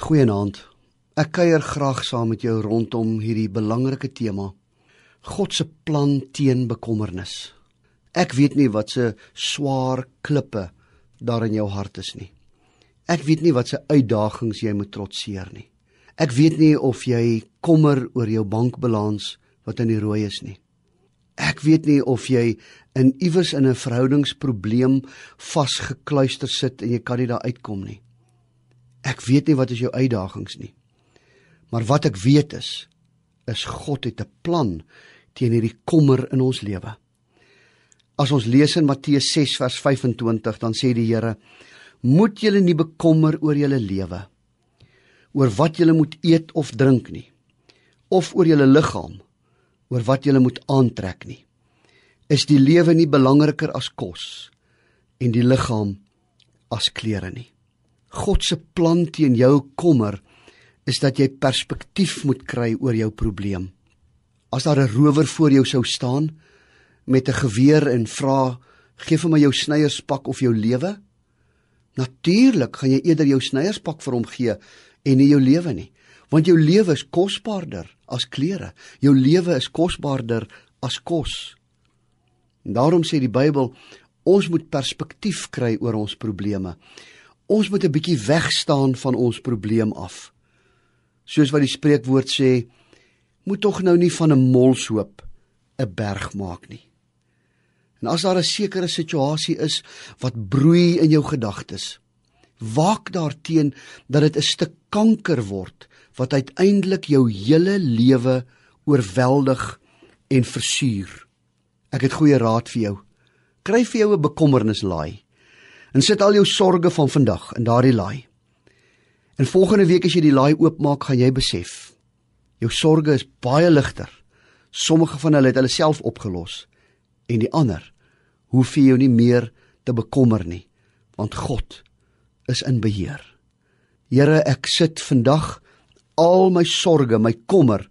Goeienaand. Ek kuier graag saam met jou rondom hierdie belangrike tema. God se plan teen bekommernis. Ek weet nie wat se swaar klippe daar in jou hart is nie. Ek weet nie wat se uitdagings jy moet trotseer nie. Ek weet nie of jy kommer oor jou bankbalans wat in die rooi is nie. Ek weet nie of jy in iewers in 'n verhoudingsprobleem vasgekluister sit en jy kan nie daar uitkom nie. Ek weet nie wat is jou uitdagings nie. Maar wat ek weet is is God het 'n plan teen hierdie kommer in ons lewe. As ons lees in Matteus 6 vers 25, dan sê die Here: "Moet julle nie bekommer oor julle lewe, oor wat julle moet eet of drink nie, of oor julle liggaam, oor wat julle moet aantrek nie. Is die lewe nie belangriker as kos en die liggaam as klere nie?" God se plan teen jou kommer is dat jy perspektief moet kry oor jou probleem. As daar 'n rower voor jou sou staan met 'n geweer en vra, "Gee vir my jou snyierspak of jou lewe?" Natuurlik gaan jy eerder jou snyierspak vir hom gee en nie jou lewe nie, want jou lewe is kosbaarder as klere. Jou lewe is kosbaarder as kos. En daarom sê die Bybel, ons moet perspektief kry oor ons probleme ons moet 'n bietjie wegstaan van ons probleem af. Soos wat die spreekwoord sê, moet tog nou nie van 'n molshoop 'n berg maak nie. En as daar 'n sekere situasie is wat broei in jou gedagtes, waak daarteen dat dit 'n stuk kanker word wat uiteindelik jou hele lewe oorweldig en versuur. Ek het goeie raad vir jou. Kry vir jou 'n bekommernislaai en sit al jou sorges van vandag in daardie laai. En volgende week as jy die laai oopmaak, gaan jy besef jou sorges is baie ligter. Sommige van hulle het hulle self opgelos en die ander hoef jy jou nie meer te bekommer nie, want God is in beheer. Here, ek sit vandag al my sorges, my kommer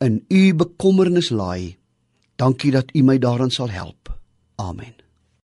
in u bekommernislaai. Dankie dat u my daarin sal help. Amen.